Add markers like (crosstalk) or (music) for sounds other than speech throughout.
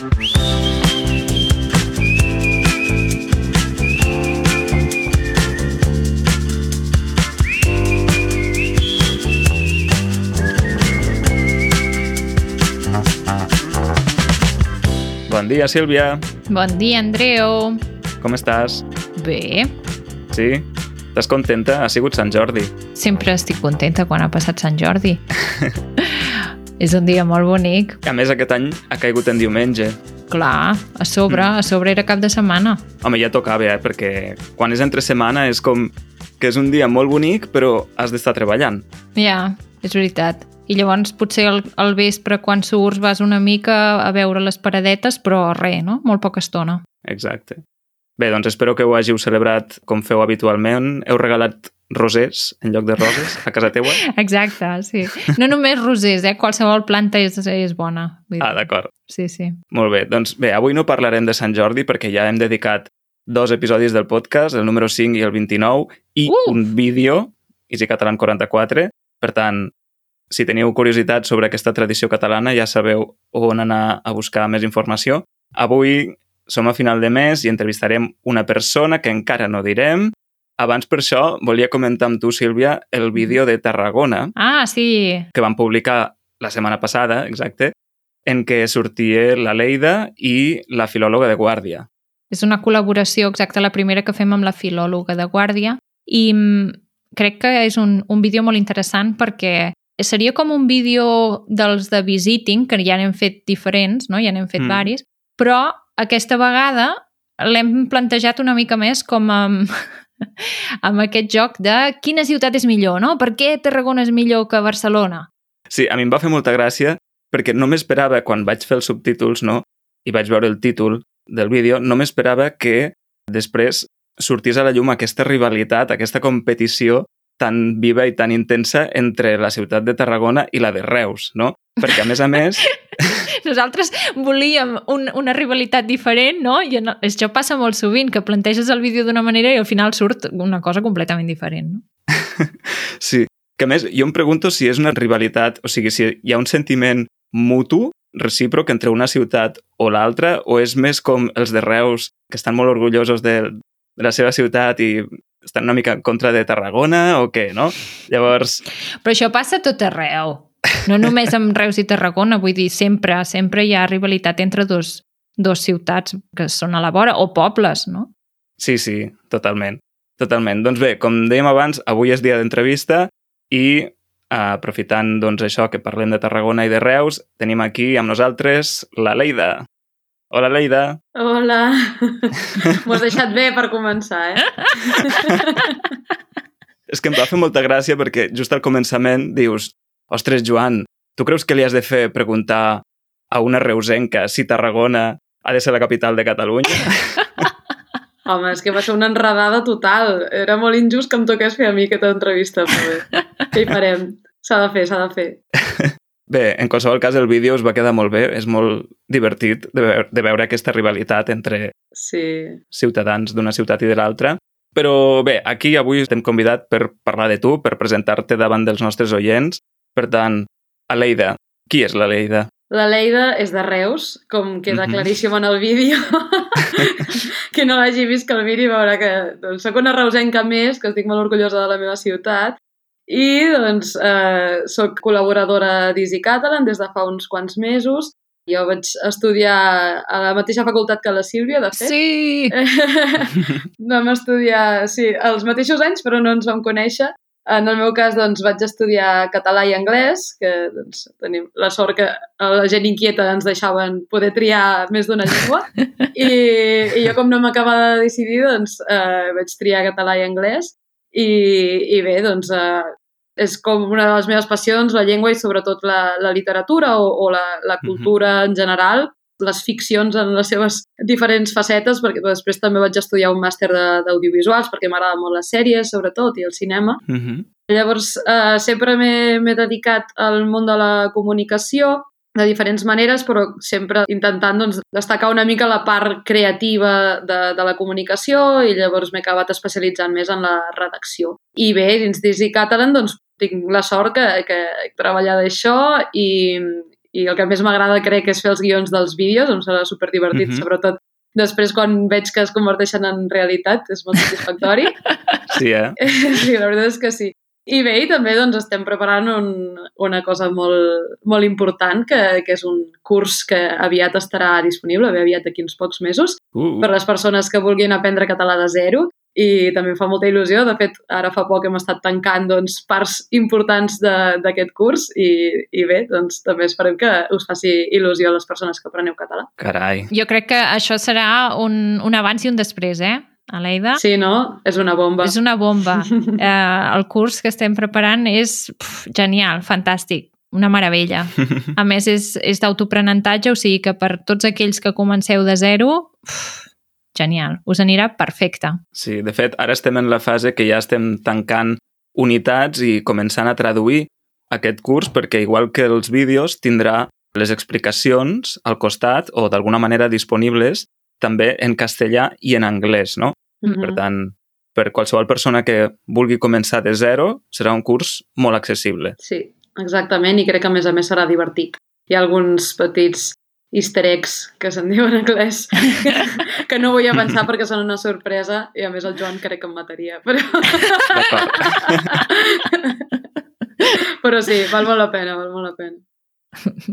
Bon dia, Sílvia. Bon dia, Andreu. Com estàs? Bé, Sí? Estàs contenta? Ha sigut Sant Jordi. sempre estic contenta quan ha passat Sant Jordi. (laughs) És un dia molt bonic. A més, aquest any ha caigut en diumenge. Clar, a sobre, a sobre era cap de setmana. Home, ja tocava, eh? Perquè quan és entre setmana és com que és un dia molt bonic, però has d'estar treballant. Ja, és veritat. I llavors potser al, al vespre quan surts vas una mica a veure les paradetes, però res, no? Molt poca estona. Exacte. Bé, doncs espero que ho hàgiu celebrat com feu habitualment. Heu regalat rosers en lloc de roses a casa teua? Exacte, sí. No només rosers, eh? Qualsevol planta és, és bona. Vull dir, Ah, d'acord. Sí, sí. Molt bé, doncs bé, avui no parlarem de Sant Jordi perquè ja hem dedicat dos episodis del podcast, el número 5 i el 29, i Uh! un vídeo, Easy Catalan 44. Per tant, si teniu curiositat sobre aquesta tradició catalana, ja sabeu on anar a buscar més informació. Avui som a final de mes i entrevistarem una persona que encara no direm. Abans per això, volia comentar amb tu, Sílvia, el vídeo de Tarragona, Ah, sí. que vam publicar la setmana passada, exacte, en què sortia la Leida i la filòloga de Guàrdia. És una col·laboració exacta, la primera que fem amb la filòloga de Guàrdia i mm, crec que és un, un vídeo molt interessant perquè seria com un vídeo dels de Visiting, que ja n'hem fet diferents, no? ja n'hem fet Mm. mm. varis, però aquesta vegada l'hem plantejat una mica més com amb, (laughs) amb aquest joc de quina ciutat és millor, no? Per què Tarragona és millor que Barcelona? Sí, a mi em va fer molta gràcia perquè no m'esperava, quan vaig fer els subtítols, no?, i vaig veure el títol del vídeo, no m'esperava que després sortís a la llum aquesta rivalitat, aquesta competició tan viva i tan intensa entre la ciutat de Tarragona i la de Reus, no? Perquè, a més a més, (laughs) Nosaltres volíem un, una rivalitat diferent, no? I en, això passa molt sovint, que planteges el vídeo d'una manera i al final surt una cosa completament diferent, no? (laughs) sí, que més jo em pregunto si és una rivalitat, o sigui, si hi ha un sentiment mutu, recíproc, entre una ciutat o l'altra, o és més com els de Reus, que estan molt orgullosos de, de la seva ciutat i estan una mica en contra de Tarragona, o què, no? Llavors, Però això passa tot arreu. No només amb Reus i Tarragona, vull dir, sempre, sempre hi ha rivalitat entre dos, dos ciutats que són a la vora, o pobles, no? sí, sí, totalment. Totalment. Doncs bé, com dèiem abans, avui és dia d'entrevista i eh, aprofitant doncs, això que parlem de Tarragona i de Reus, tenim aquí amb nosaltres la Leida. Hola, Leida. Hola. (laughs) M'ho has deixat bé per començar, eh? (laughs) És que em va fer molta gràcia perquè just al començament dius ostres, Joan, tu creus que li has de fer preguntar a una reusenca si Tarragona ha de ser la capital de Catalunya? (laughs) Home, és que va ser una enredada total. Era molt injust que em toqués fer a mi aquesta entrevista, però bé. (laughs) Què hi farem? S'ha de fer, s'ha de fer. (laughs) Bé, en qualsevol cas el vídeo us va quedar molt bé, és molt divertit de veure, de veure aquesta rivalitat entre Sí. ciutadans d'una ciutat i de l'altra. Però bé, aquí avui estem convidat per parlar de tu, per presentar-te davant dels nostres oients. Per tant, Aleida, qui és la Leida? La Leida és de Reus, com queda Mhm. claríssim en el vídeo. (laughs) que no l'hagi vist que el miri veurà que doncs, soc una reusenca més, que estic molt orgullosa de la meva ciutat, i doncs eh, soc col·laboradora d'Easy Catalan des de fa uns quants mesos. Jo vaig estudiar a la mateixa facultat que la Sílvia, de fet. Sí! (laughs) Vam estudiar, sí, els mateixos anys, però no ens vam conèixer. En el meu cas, doncs, vaig estudiar català i anglès, que doncs, tenim la sort que la gent inquieta ens deixaven poder triar més d'una llengua. (laughs) I, I jo, com no m'acabava de decidir, doncs, eh, vaig triar català i anglès. I, i bé, doncs, eh, és com una de les meves passions, la llengua i sobretot la, la literatura o, o la, la cultura en general, les ficcions en les seves diferents facetes, perquè després també vaig estudiar un màster de- d'audiovisuals, perquè m'agraden molt les sèries, sobretot, i el cinema. Uh -huh. Llavors, eh, sempre m'he m'he dedicat al món de la comunicació de diferents maneres, però sempre intentant doncs, destacar una mica la part creativa de, de la comunicació i llavors m'he acabat especialitzant més en la redacció. I bé, dins d'Easy Catalan doncs, tinc la sort que, que he treballat d'això i, i el que més m'agrada crec és fer els guions dels vídeos, em serà superdivertit, mm -hmm. sobretot després quan veig que es converteixen en realitat, és molt satisfactori. (laughs) Sí, eh? (laughs) sí, la veritat és que sí. I bé, i també doncs, estem preparant un, una cosa molt, molt important, que, que és un curs que aviat estarà disponible, bé aviat d'aquí uns pocs mesos, Uh, per les persones que vulguin aprendre català de zero i també em fa molta il·lusió. De fet, ara fa poc hem estat tancant doncs, parts importants de- d'aquest curs i, i bé, doncs també esperem que us faci il·lusió a les persones que apreneu català. carai. Jo crec que això serà un, un abans i un després, eh, Aleida? Sí, no? És una bomba. És una bomba. (laughs) Eh, el curs que estem preparant és pf, genial, fantàstic, una meravella. (laughs) A més, és, és d'autoprenentatge, o sigui que per tots aquells que comenceu de zero, pf, genial, us anirà perfecte. Sí, de fet, ara estem en la fase que ja estem tancant unitats i començant a traduir aquest curs perquè igual que els vídeos tindrà les explicacions al costat o d'alguna manera disponibles també en castellà i en anglès, no? Mhm. Per tant, per qualsevol persona que vulgui començar de zero, serà un curs molt accessible. Sí, exactament, i crec que a més a més serà divertit. Hi ha alguns petits easter eggs, que se'n diu en anglès, (laughs) que no vull avançar perquè són una sorpresa i a més el Joan crec que em mataria. Però, (laughs) però sí, val molt la pena, val molt la pena.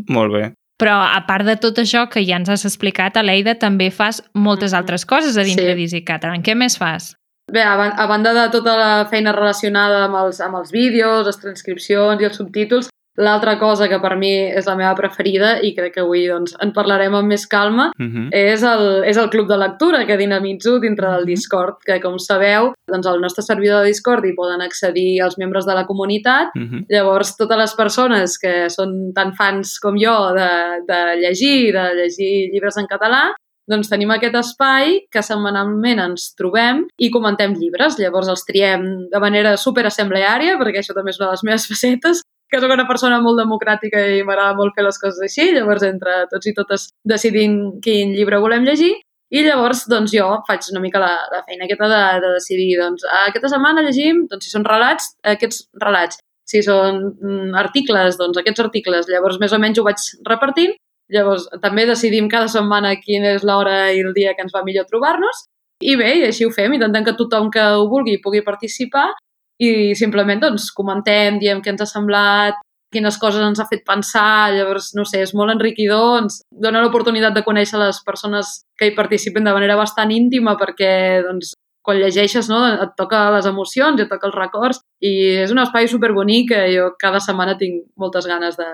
molt bé. Però a part de tot això que ja ens has explicat, Aleida, també fas moltes Mhm. altres coses a dintre Sí. sí. d'Easy Catalan. Què més fas? Bé, a, ban- a banda de tota la feina relacionada amb els, amb els vídeos, les transcripcions i els subtítols, l'altra cosa que per mi és la meva preferida i crec que avui doncs, en parlarem amb més calma Uh -huh. és el, és el club de lectura que dinamitzo dintre del Mhm. Discord, que com sabeu, doncs al nostre servidor de Discord hi poden accedir els membres de la comunitat Uh -huh. Llavors, totes les persones que són tan fans com jo de, de llegir, de llegir llibres en català, doncs tenim aquest espai que setmanalment ens trobem i comentem llibres. Llavors els triem de manera superassembleària, perquè això també és una de les meves facetes, que sóc una persona molt democràtica i m'agrada molt fer les coses així. Llavors, entre tots i totes decidim quin llibre volem llegir i llavors, doncs, jo faig una mica la, la feina aquesta de, de decidir, doncs, aquesta setmana llegim, doncs, si són relats, aquests relats. Si són mm, articles, doncs, aquests articles. Llavors, més o menys ho vaig repartint. Llavors, també decidim cada setmana quina és l'hora i el dia que ens va millor trobar-nos. I bé, i així ho fem, intentem que tothom que ho vulgui pugui participar i simplement, doncs, comentem, diem què ens ha semblat, quines coses ens ha fet pensar, llavors, no sé, és molt enriquidor, ens dona l'oportunitat de conèixer les persones que hi participen de manera bastant íntima perquè, doncs, quan llegeixes, no, et toca les emocions, et toca els records i és un espai superbonic que jo cada setmana tinc moltes ganes de,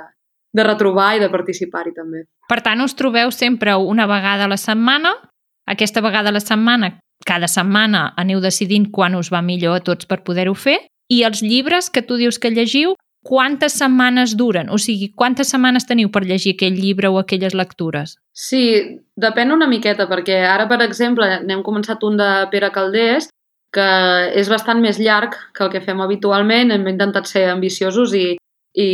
de retrobar i de participar-hi també. Per tant, us trobeu sempre una vegada a la setmana. Aquesta vegada a la setmana, cada setmana aneu decidint quan us va millor a tots per poder-ho fer. I els llibres que tu dius que llegiu, quantes setmanes duren? O sigui, quantes setmanes teniu per llegir aquell llibre o aquelles lectures? Sí, depèn una miqueta, perquè ara, per exemple, n'hem començat un de Pere Caldés, que és bastant més llarg que el que fem habitualment. Hem intentat ser ambiciosos i, i,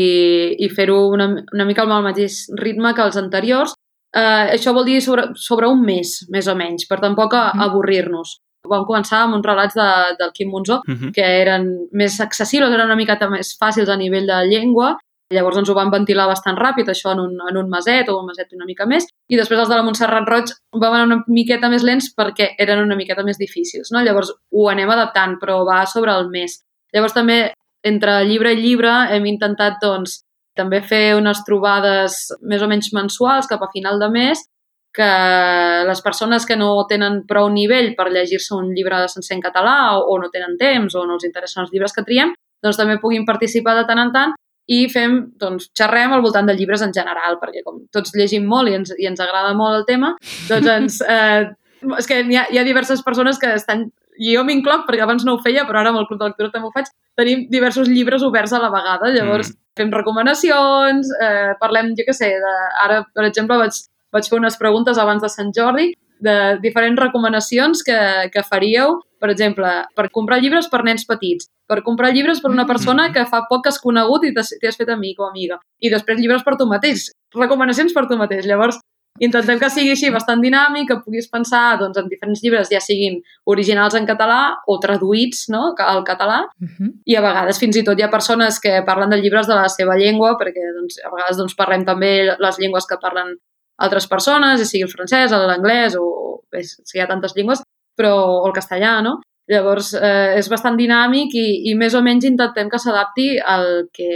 i fer-ho una, una mica al mateix ritme que els anteriors. Uh, això vol dir sobre, sobre un mes, més o menys, per tampoc a, Mhm. avorrir-nos. Vam començar amb uns relats de, del Quim Monzó, Uh -huh. que eren més accessibles, eren una miqueta més fàcils a nivell de llengua. Llavors ens ho van ventilar bastant ràpid, això en un, en un maset o un maset una mica més. I després els de la Montserrat Roig van anar una miqueta més lents perquè eren una miqueta més difícils. No? Llavors ho anem adaptant, però va sobre el mes. Llavors també entre llibre i llibre hem intentat doncs, també fer unes trobades més o menys mensuals cap a final de mes que les persones que no tenen prou nivell per llegir-se un llibre sencer en català o, o no tenen temps o no els interessen els llibres que triem, doncs també puguin participar de tant en tant i fem, doncs, xerrem al voltant de llibres en general, perquè com tots llegim molt i ens, i ens agrada molt el tema, doncs ens... (laughs) Eh, és que hi ha, hi ha diverses persones que estan i jo m'incloc, perquè abans no ho feia, però ara amb el Club de Lectura també ho faig, tenim diversos llibres oberts a la vegada, llavors mm. Fem recomanacions, eh, parlem, jo què sé, de, ara, per exemple, vaig, vaig fer unes preguntes abans de Sant Jordi de diferents recomanacions que, que faríeu, per exemple, per comprar llibres per nens petits, per comprar llibres per una persona que fa poc que has conegut i t'has fet amic o amiga, i després llibres per tu mateix, recomanacions per tu mateix. Llavors, intentem que sigui així bastant dinàmic, que puguis pensar doncs, en diferents llibres, ja siguin originals en català o traduïts no? al català. Uh -huh. I a vegades fins i tot hi ha persones que parlen de llibres de la seva llengua, perquè doncs, a vegades doncs, parlem també les llengües que parlen altres persones, ja sigui el francès, l'anglès o bé, si hi ha tantes llengües, però o el castellà, no? Llavors, eh, és bastant dinàmic i, i més o menys intentem que s'adapti al que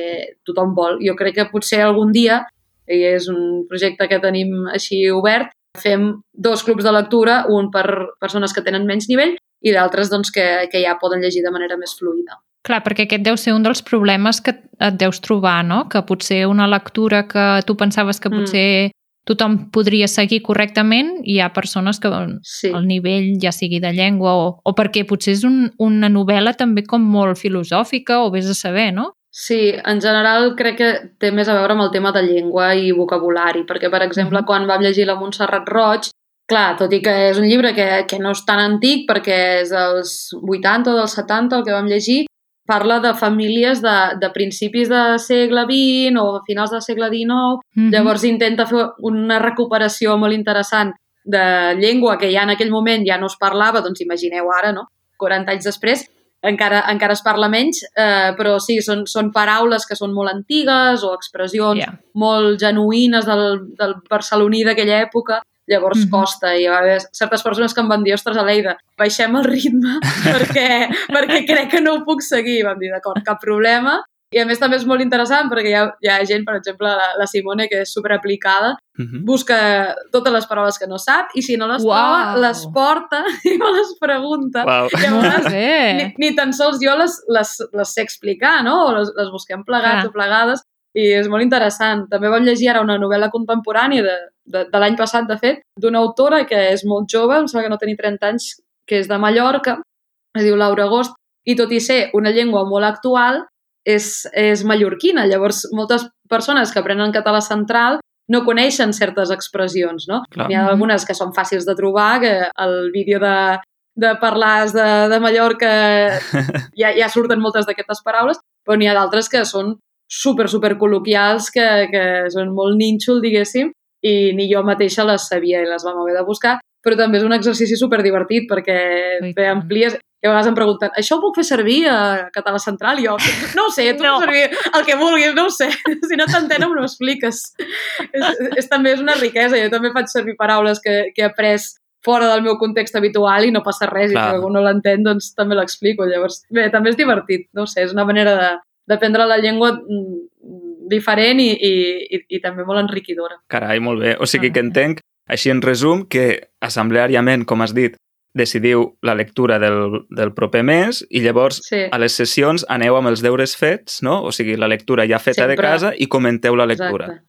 tothom vol. Jo crec que potser algun dia i és un projecte que tenim així obert. Fem dos clubs de lectura, un per persones que tenen menys nivell i d'altres doncs, que, que ja poden llegir de manera més fluida. Clar, perquè aquest deu ser un dels problemes que et deus trobar, no? Que potser una lectura que tu pensaves que mm. potser mm. tothom podria seguir correctament i hi ha persones que sí. el nivell ja sigui de llengua o, o perquè potser és un, una novel·la també com molt filosòfica o vés a saber, no? Sí, en general crec que té més a veure amb el tema de llengua i vocabulari, perquè, per exemple, mm quan vam llegir la Montserrat Roig, clar, tot i que és un llibre que, que no és tan antic, perquè és dels 80 o dels 70 el que vam llegir, parla de famílies de, de principis de segle XX o finals del segle XIX, mm -hmm. llavors intenta fer una recuperació molt interessant de llengua que ja en aquell moment ja no es parlava, doncs imagineu ara, no? 40 anys després, encara, encara es parla menys, eh, però sí, són, són paraules que són molt antigues o expressions yeah. molt genuïnes del, del barceloní d'aquella època, llavors mm -hmm. costa i va haver certes persones que em van dir ostres, Aleida, baixem el ritme (laughs) perquè, perquè crec que no ho puc seguir. I vam dir, d'acord, cap problema. I a més també és molt interessant perquè hi ha, hi ha gent, per exemple, la, la Simone, que és superaplicada, uh mhm. -huh. busca totes les paraules que no sap i si no les wow. troba, les porta (laughs) i me les pregunta. Wow. Llavors, ni, ni tan sols jo les, les, les sé explicar, no? O les, les busquem plegats ah. o plegades i és molt interessant. També vam llegir ara una novel·la contemporània de, de, de l'any passat, de fet, d'una autora que és molt jove, em sembla que no tenia 30 anys, que és de Mallorca, es diu Laura Agost, i tot i ser una llengua molt actual, és, és mallorquina. Llavors, moltes persones que aprenen català central no coneixen certes expressions, no? N'hi ha algunes que són fàcils de trobar, que el vídeo de, de parlars de, de Mallorca (laughs) ja, ja surten moltes d'aquestes paraules, però n'hi ha d'altres que són super, super col·loquials, que, que són molt nínxol, diguéssim, i ni jo mateixa les sabia i les vam haver de buscar, però també és un exercici super divertit perquè bé, amplies i a vegades em pregunten, això ho puc fer servir a català central? I jo, no ho sé, tu no. servir el que vulguis, no ho sé. (laughs) Si no t'entenen, m'ho expliques. és, és, també és una riquesa. Jo també faig servir paraules que, que he après fora del meu context habitual i no passa res. Clar. I si algú no l'entén, doncs també l'explico. Llavors, bé, també és divertit. No sé, és una manera de, d'aprendre la llengua mm, diferent i, i, i, i també molt enriquidora. Carai, molt bé. O sigui que entenc, així en resum, que assembleàriament, com has dit, decidiu la lectura del, del proper mes i llavors sí. a les sessions aneu amb els deures fets, no? O sigui, la lectura ja feta Sempre. de casa i comenteu la lectura. Exacte.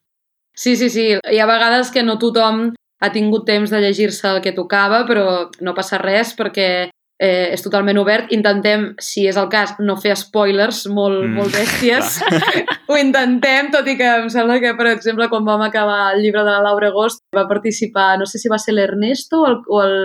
Sí, sí, sí. Hi ha vegades que no tothom ha tingut temps de llegir-se el que tocava, però no passa res perquè eh, és totalment obert. Intentem, si és el cas, no fer spoilers molt, mm. molt bèsties. (laughs) (laughs) Ho intentem, tot i que em sembla que, per exemple, quan vam acabar el llibre de la Laura Agost, va participar, no sé si va ser l'Ernesto o el, o el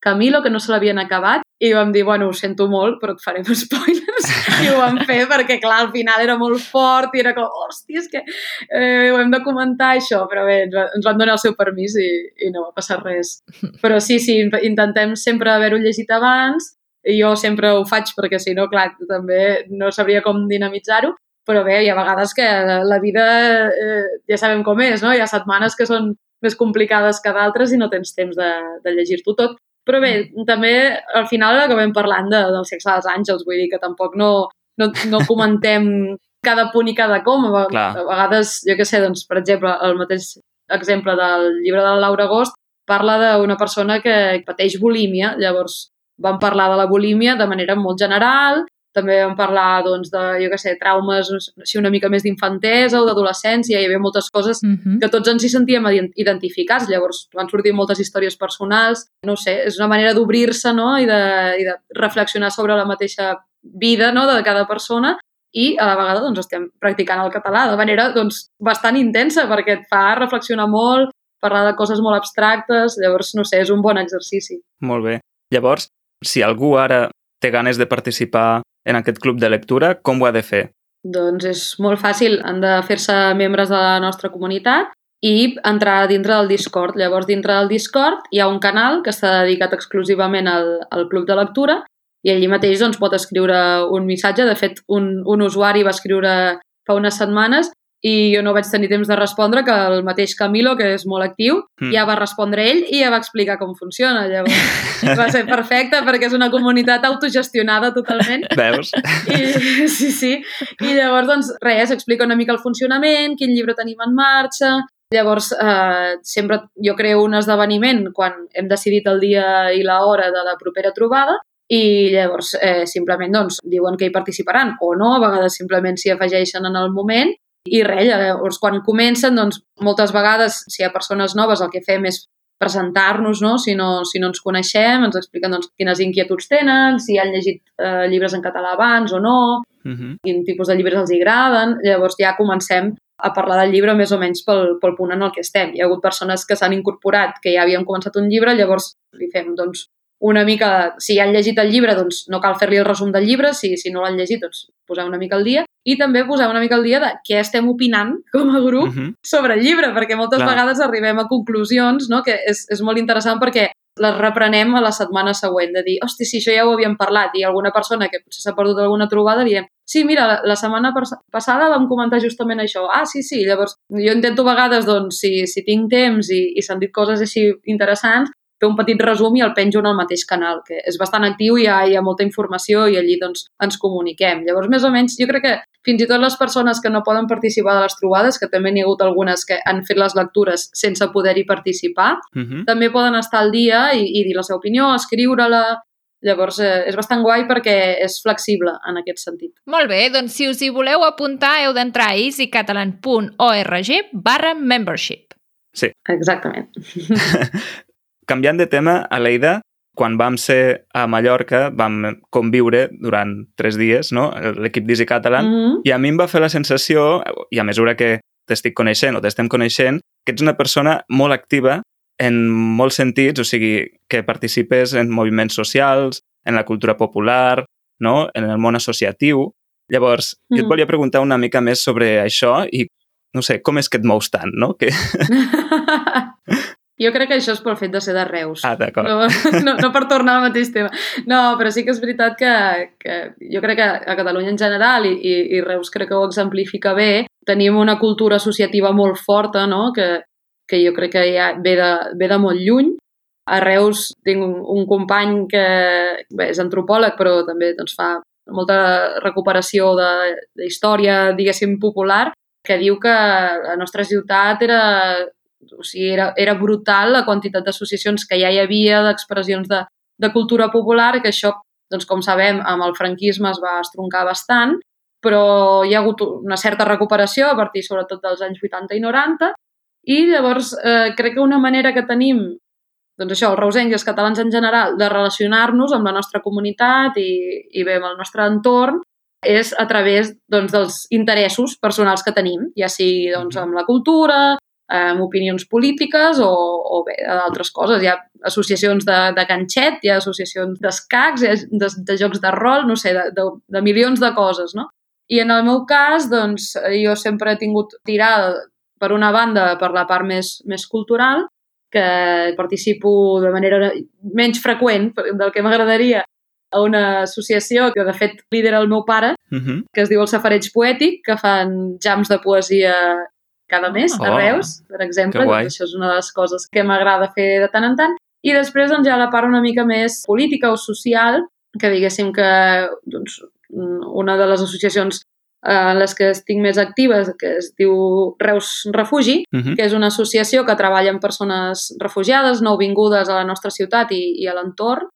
Camilo, que no se l'havien acabat, i vam dir, bueno, ho sento molt, però et farem spoilers. I ho vam fer perquè, clar, al final era molt fort i era com, hòstia, és que eh, ho hem de comentar, això. Però bé, ens van donar el seu permís i, i no va passar res. Però sí, sí, intentem sempre haver-ho llegit abans i jo sempre ho faig perquè, si no, clar, també no sabria com dinamitzar-ho. Però bé, hi ha vegades que la vida eh, ja sabem com és, no? Hi ha setmanes que són més complicades que d'altres i no tens temps de, de llegir-t'ho tot. Però bé, mm. també al final acabem parlant de, del sexe dels àngels, vull dir que tampoc no, no, no comentem (laughs) cada punt i cada com. A, a vegades, jo què sé, doncs, per exemple, el mateix exemple del llibre de la Laura Agost parla d'una persona que pateix bulímia, llavors vam parlar de la bulímia de manera molt general també vam parlar, doncs, de, jo què sé, traumes, si una mica més d'infantesa o d'adolescència, hi havia moltes coses uh. -huh. que tots ens hi sentíem identificats. Llavors van sortir moltes històries personals. No sé, és una manera d'obrir-se no? I, de, i de reflexionar sobre la mateixa vida no? de cada persona i a la vegada doncs, estem practicant el català de manera doncs, bastant intensa perquè et fa reflexionar molt, parlar de coses molt abstractes, llavors, no sé, és un bon exercici. Molt bé. Llavors, si algú ara té ganes de participar en aquest club de lectura, com ho ha de fer? Doncs és molt fàcil, han de fer-se membres de la nostra comunitat i entrar dintre del Discord. Llavors, dintre del Discord hi ha un canal que està dedicat exclusivament al, al club de lectura i allí mateix doncs, pot escriure un missatge. De fet, un, un usuari va escriure fa unes setmanes i jo no vaig tenir temps de respondre que el mateix Camilo, que és molt actiu, mm. ja va respondre ell i ja va explicar com funciona. Llavors (laughs) va ser perfecte perquè és una comunitat autogestionada totalment. Veus? I, sí, sí. I llavors, doncs, res, explica una mica el funcionament, quin llibre tenim en marxa, Llavors, eh, sempre jo creo un esdeveniment quan hem decidit el dia i l'hora de la propera trobada i llavors eh, simplement doncs, diuen que hi participaran o no, a vegades simplement s'hi afegeixen en el moment i res, llavors quan comencen, doncs moltes vegades si hi ha persones noves el que fem és presentar-nos, no? Si, no, si no ens coneixem, ens expliquen doncs, quines inquietuds tenen, si han llegit eh, llibres en català abans o no, uh Mhm. -huh. quin tipus de llibres els agraden. Llavors ja comencem a parlar del llibre més o menys pel, pel punt en el que estem. Hi ha hagut persones que s'han incorporat, que ja havien començat un llibre, llavors li fem doncs, una mica, si han llegit el llibre, doncs no cal fer-li el resum del llibre, si, si no l'han llegit, doncs posar una mica al dia, i també posar una mica al dia de què estem opinant com a grup Uh -huh. sobre el llibre, perquè moltes Clar. vegades arribem a conclusions, no?, que és, és molt interessant perquè les reprenem a la setmana següent, de dir, hosti, sí, això ja ho havíem parlat, i alguna persona que potser s'ha perdut alguna trobada diem, sí, mira, la, la setmana pas- passada vam comentar justament això, ah, sí, sí, llavors jo intento a vegades, doncs, si, si tinc temps i, i s'han dit coses així interessants, fer un petit resum i el penjo en el mateix canal, que és bastant actiu i hi ha, hi ha molta informació i allí doncs, ens comuniquem. Llavors, més o menys, jo crec que fins i tot les persones que no poden participar de les trobades, que també n'hi ha hagut algunes que han fet les lectures sense poder-hi participar, Uh -huh. també poden estar al dia i, i dir la seva opinió, escriure-la... Llavors, eh, és bastant guai perquè és flexible en aquest sentit. Molt bé, doncs si us hi voleu apuntar heu d'entrar a easycatalan.org barra membership. Exactament. (laughs) Canviant de tema, Aleida, quan vam ser a Mallorca, vam conviure durant tres dies, no?, l'equip d'Easy Catalan, Mm -hmm. i a mi em va fer la sensació, i a mesura que t'estic coneixent o t'estem coneixent, que ets una persona molt activa en molts sentits, o sigui, que participes en moviments socials, en la cultura popular, no? en el món associatiu. Llavors, mm. jo et Mm. volia preguntar una mica més sobre això i, no sé, com és que et mous tant, no? Que... (laughs) (laughs) jo crec que això és pel fet de ser de Reus. Ah, d'acord. No, (laughs) no, no per tornar al mateix tema. No, però sí que és veritat que, que jo crec que a Catalunya en general i, i, i Reus crec que ho exemplifica bé, tenim una cultura associativa molt forta, no?, que, que jo crec que ja ve de, ve de molt lluny. A Reus tinc un, un company que bé, és antropòleg, però també doncs, fa molta recuperació de, de història, diguéssim, popular, que diu que la nostra ciutat era o sigui, era, era brutal la quantitat d'associacions que ja hi havia, d'expressions de, de cultura popular, que això, doncs, com sabem, amb el franquisme es va estroncar bastant, però hi ha hagut una certa recuperació a partir, sobretot, dels anys 80 i 90, i llavors eh, crec que una manera que tenim, doncs això, els reusencs i els catalans en general, de relacionar-nos amb la nostra comunitat i, i bé, amb el nostre entorn, és a través doncs, dels interessos personals que tenim, ja sigui doncs, amb la cultura, amb opinions polítiques o, o bé, d'altres coses. Hi ha associacions de, de canxet, hi ha associacions d'escacs, de, de jocs de rol, no sé, de, de, de milions de coses, no? I en el meu cas, doncs, jo sempre he tingut tirada, per una banda, per la part més, més cultural, que participo de manera menys freqüent del que m'agradaria a una associació que, de fet, lidera el meu pare, Uh -huh. que es diu el Safareig Poètic, que fan jams de poesia cada mes a Oh, Reus, per exemple. que. Doncs això és una de les coses que m'agrada fer de tant en tant. I després doncs, hi ha la part una mica més política o social, que diguéssim que doncs, una de les associacions eh, en les que estic més actives, que es diu Reus Refugi, Uh -huh. que és una associació que treballa amb persones refugiades, nouvingudes a la nostra ciutat i, i a l'entorn.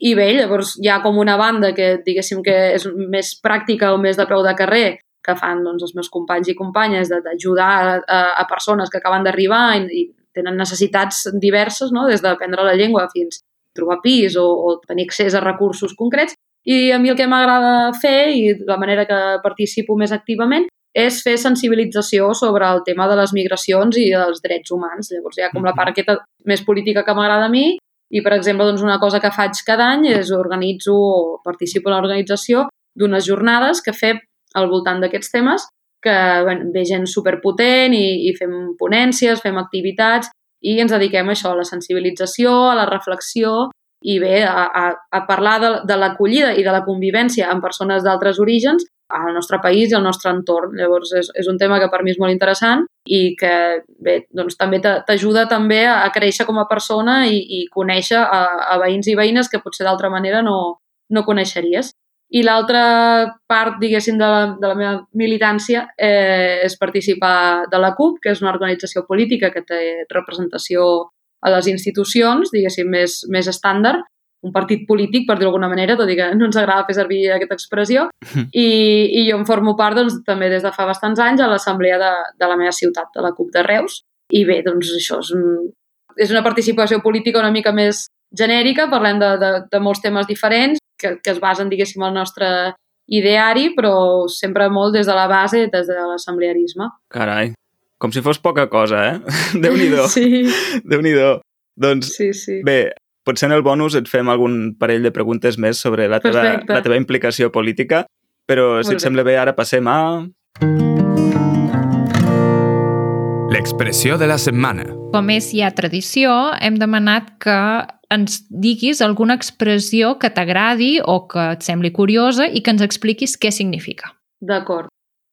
I bé, llavors hi ha com una banda que diguéssim que és més pràctica o més de peu de carrer, que fan doncs, els meus companys i companyes de- d'ajudar a, a persones que acaben d'arribar i, i tenen necessitats diverses, no? des d'aprendre la llengua fins a trobar pis o, o tenir accés a recursos concrets. I a mi el que m'agrada fer i la manera que participo més activament és fer sensibilització sobre el tema de les migracions i dels drets humans. Llavors hi ha com la part aquesta més política que m'agrada a mi i, per exemple, doncs una cosa que faig cada any és organitzo o participo en l'organització d'unes jornades que fem al voltant d'aquests temes que bueno, ve gent superpotent i, i fem ponències, fem activitats i ens dediquem a això, a la sensibilització, a la reflexió i bé, a, a, a parlar de, de l'acollida i de la convivència amb persones d'altres orígens al nostre país i al nostre entorn. Llavors, és, és un tema que per mi és molt interessant i que bé, doncs, també t'ajuda també a créixer com a persona i, i conèixer a, a veïns i veïnes que potser d'altra manera no, no coneixeries. I l'altra part, diguéssim, de la, de la meva militància eh, és participar de la CUP, que és una organització política que té representació a les institucions, diguéssim, més, més estàndard, un partit polític, per dir alguna manera, tot i que no ens agrada fer servir aquesta expressió, (laughs) i, i jo em formo part doncs, també des de fa bastants anys a l'assemblea de, de la meva ciutat, de la CUP de Reus, i bé, doncs això és, un, és una participació política una mica més genèrica, parlem de, de, de molts temes diferents, que, que es basen, diguéssim, al nostre ideari, però sempre molt des de la base, des de l'assemblearisme. Carai, com si fos poca cosa, eh? (laughs) Déu-n'hi-do. Sí. Déu-n'hi-do. Doncs, sí, sí. bé, potser en el bonus et fem algun parell de preguntes més sobre la teva, Perfecte. la teva implicació política, però Molt si et bé. sembla bé, ara passem a... L'expressió de la setmana. Com és ja tradició, hem demanat que ens diguis alguna expressió que t'agradi o que et sembli curiosa i que ens expliquis què significa. D'acord.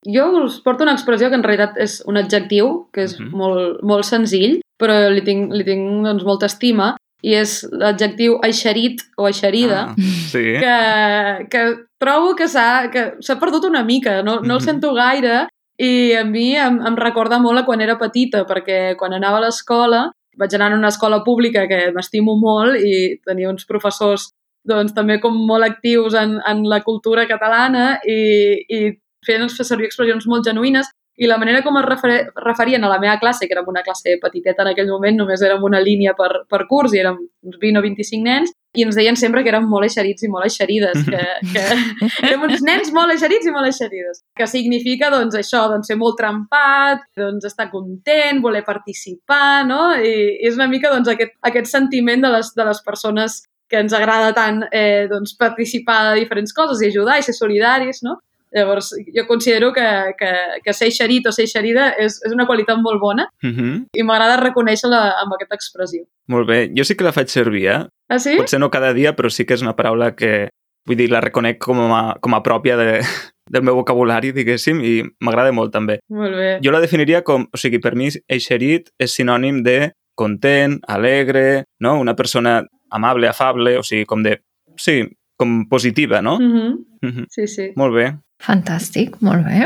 Jo us porto una expressió que en realitat és un adjectiu, que és Mhm. molt, molt senzill, però li tinc, li tinc doncs, molta estima, i és l'adjectiu eixerit o eixerida, Ah, sí. que, que trobo que s'ha que s'ha perdut una mica, no, no el Mhm. sento gaire, i a mi em, em recorda molt a quan era petita, perquè quan anava a l'escola, vaig anar a una escola pública que m'estimo molt i tenia uns professors doncs, també com molt actius en, en la cultura catalana i, i feien fer servir expressions molt genuïnes i la manera com es refer referien a la meva classe, que érem una classe petiteta en aquell moment, només érem una línia per, per curs i érem uns 20 o 25 nens, i ens deien sempre que érem molt eixerits i molt eixerides, que, que (laughs) érem uns nens molt eixerits i molt eixerides. Que significa, doncs, això, doncs, ser molt trempat, doncs, estar content, voler participar, no? I, i és una mica, doncs, aquest, aquest sentiment de les, de les persones que ens agrada tant eh, doncs, participar de diferents coses i ajudar i ser solidaris, no? Llavors, jo considero que, que, que ser eixerit o ser eixerida és, és una qualitat molt bona Uh -huh. i m'agrada reconèixer-la amb aquesta expressió. Molt bé. Jo sí que la faig servir, eh? Ah, sí? Potser no cada dia, però sí que és una paraula que, vull dir, la reconec com a, com a pròpia de, (laughs) del meu vocabulari, diguéssim, i m'agrada molt també. Molt bé. Jo la definiria com, o sigui, per mi eixerit és sinònim de content, alegre, no? Una persona amable, afable, o sigui, com de... Sí, com positiva, no? Mm -hmm. Mm -hmm. Sí, sí. Molt bé. Fantàstic, molt bé.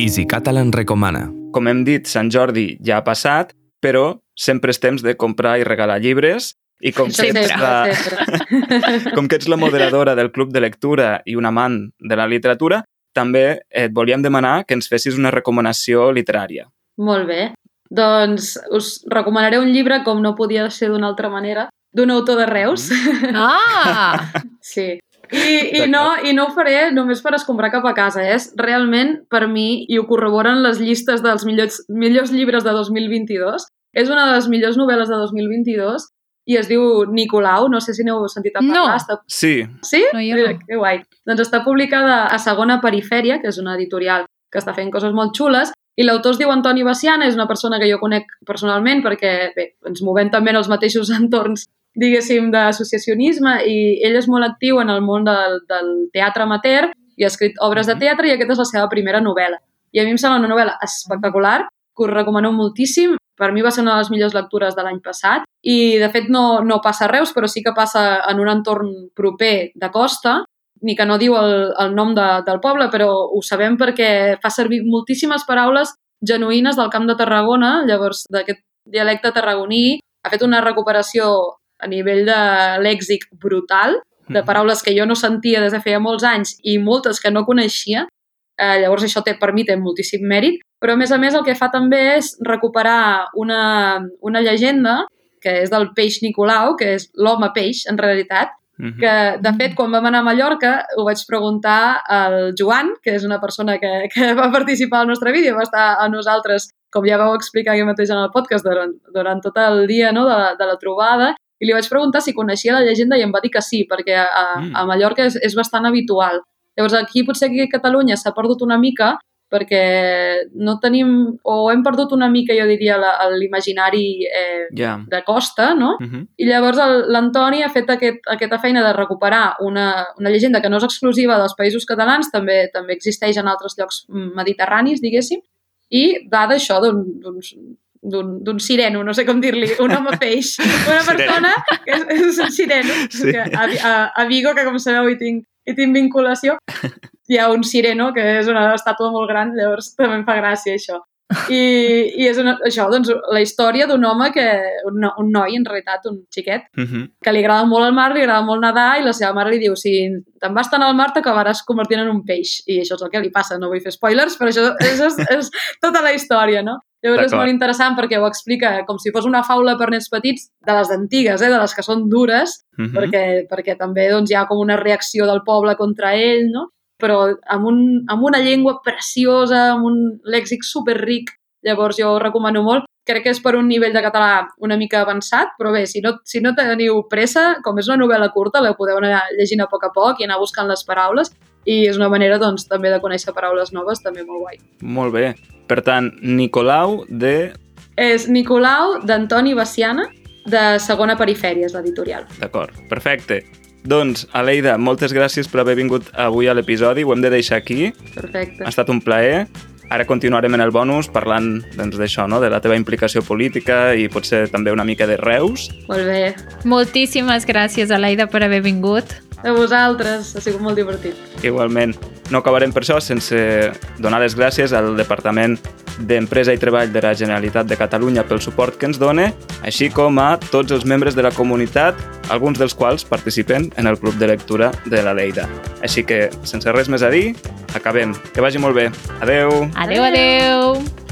Easy Catalan recomana. Com hem dit, Sant Jordi ja ha passat, però sempre és temps de comprar i regalar llibres i com que, Sempre, ets la, sempre. (laughs) com que ets la moderadora del Club de Lectura i un amant de la literatura, també et volíem demanar que ens fessis una recomanació literària. Molt bé. Doncs us recomanaré un llibre, com no podia ser d'una altra manera, d'un autor de Reus. Ah! (laughs) Sí. I, i, no, I no ho faré només per escombrar cap a casa. És realment, per mi, i ho corroboren les llistes dels millors, millors llibres de 2022, és una de les millors novel·les de 2022 i es diu Nicolau, no sé si n'heu sentit a parlar. No. Està... Sí, Sí? No, jo no. Que guai. Doncs està publicada a Segona Perifèria, que és una editorial que està fent coses molt xules, i l'autor es diu Antoni Baciana, és una persona que jo conec personalment perquè bé, ens movem també en els mateixos (laughs) entorns diguéssim, d'associacionisme i ell és molt actiu en el món del, del teatre amateur i ha escrit obres de teatre i aquesta és la seva primera novel·la. I a mi em sembla una novel·la espectacular, que us recomano moltíssim. Per mi va ser una de les millors lectures de l'any passat i, de fet, no, no passa a Reus, però sí que passa en un entorn proper de costa, ni que no diu el, el nom de, del poble, però ho sabem perquè fa servir moltíssimes paraules genuïnes del Camp de Tarragona, llavors d'aquest dialecte tarragoní, ha fet una recuperació a nivell de lèxic brutal, de paraules que jo no sentia des de feia molts anys i moltes que no coneixia. Eh, llavors això té, per mi té moltíssim mèrit, però a més a més el que fa també és recuperar una, una llegenda que és del peix Nicolau, que és l'home peix, en realitat, Mhm. que, de fet, quan vam anar a Mallorca, ho vaig preguntar al Joan, que és una persona que, que (laughs) va participar al nostre vídeo, va estar a nosaltres, com ja vau explicar aquí mateix en el podcast, durant, durant tot el dia no, de, la, de la trobada, i li vaig preguntar si coneixia la llegenda i em va dir que sí, perquè a, Mm. a Mallorca és, és bastant habitual. Llavors aquí potser aquí a Catalunya s'ha perdut una mica perquè no tenim, o hem perdut una mica, jo diria, l'imaginari eh, Ja. de costa, no? Uh -huh. I llavors l'Antoni ha fet aquest, aquesta feina de recuperar una, una llegenda que no és exclusiva dels països catalans, també també existeix en altres llocs mediterranis, diguéssim, i va d'això, d'un- d'uns d'un sireno, no sé com dir-li, un home (laughs) peix, una persona que és, és un sireno, Sí. que a, a, a Vigo, que com sabeu hi tinc, hi tinc vinculació, hi ha un sireno que és una estàtua molt gran, llavors també em fa gràcia això. I, i és una, això, doncs, la història d'un home que, un, no, un noi, en realitat, un xiquet, Uh -huh. que li agrada molt el mar, li agrada molt nedar, i la seva mare li diu, si te'n vas tant al mar t'acabaràs convertint en un peix. I això és el que li passa, no vull fer spoilers, però això, això és, és tota la història, no? Llavors és molt interessant perquè ho explica com si fos una faula per nens petits, de les antigues, eh, de les que són dures, Uh -huh. perquè, perquè també doncs, hi ha com una reacció del poble contra ell, no? Però amb, un, amb una llengua preciosa, amb un lèxic superric. Llavors jo ho recomano molt. Crec que és per un nivell de català una mica avançat, però bé, si no, si no teniu pressa, com és una novel·la curta, la podeu anar llegint a poc a poc i anar buscant les paraules i és una manera doncs, també de conèixer paraules noves, també molt guai. Molt bé. Per tant, Nicolau de... És Nicolau, d'Antoni Baciana, de Segona Perifèria, és l'editorial. D'acord, perfecte. Doncs, Aleida, moltes gràcies per haver vingut avui a l'episodi. Ho hem de deixar aquí. Perfecte. Ha estat un plaer. Ara continuarem en el bonus parlant doncs, d'això, no? de la teva implicació política i potser també una mica de Reus. Molt bé. Moltíssimes gràcies, Aleida, per haver vingut. A vosaltres, ha sigut molt divertit. Igualment. No acabarem per això sense donar les gràcies al Departament d'Empresa i Treball de la Generalitat de Catalunya pel suport que ens dona, així com a tots els membres de la comunitat, alguns dels quals participen en el Club de Lectura de la Leida. Així que, sense res més a dir, acabem. Que vagi molt bé. Adeu! Adeu, adeu!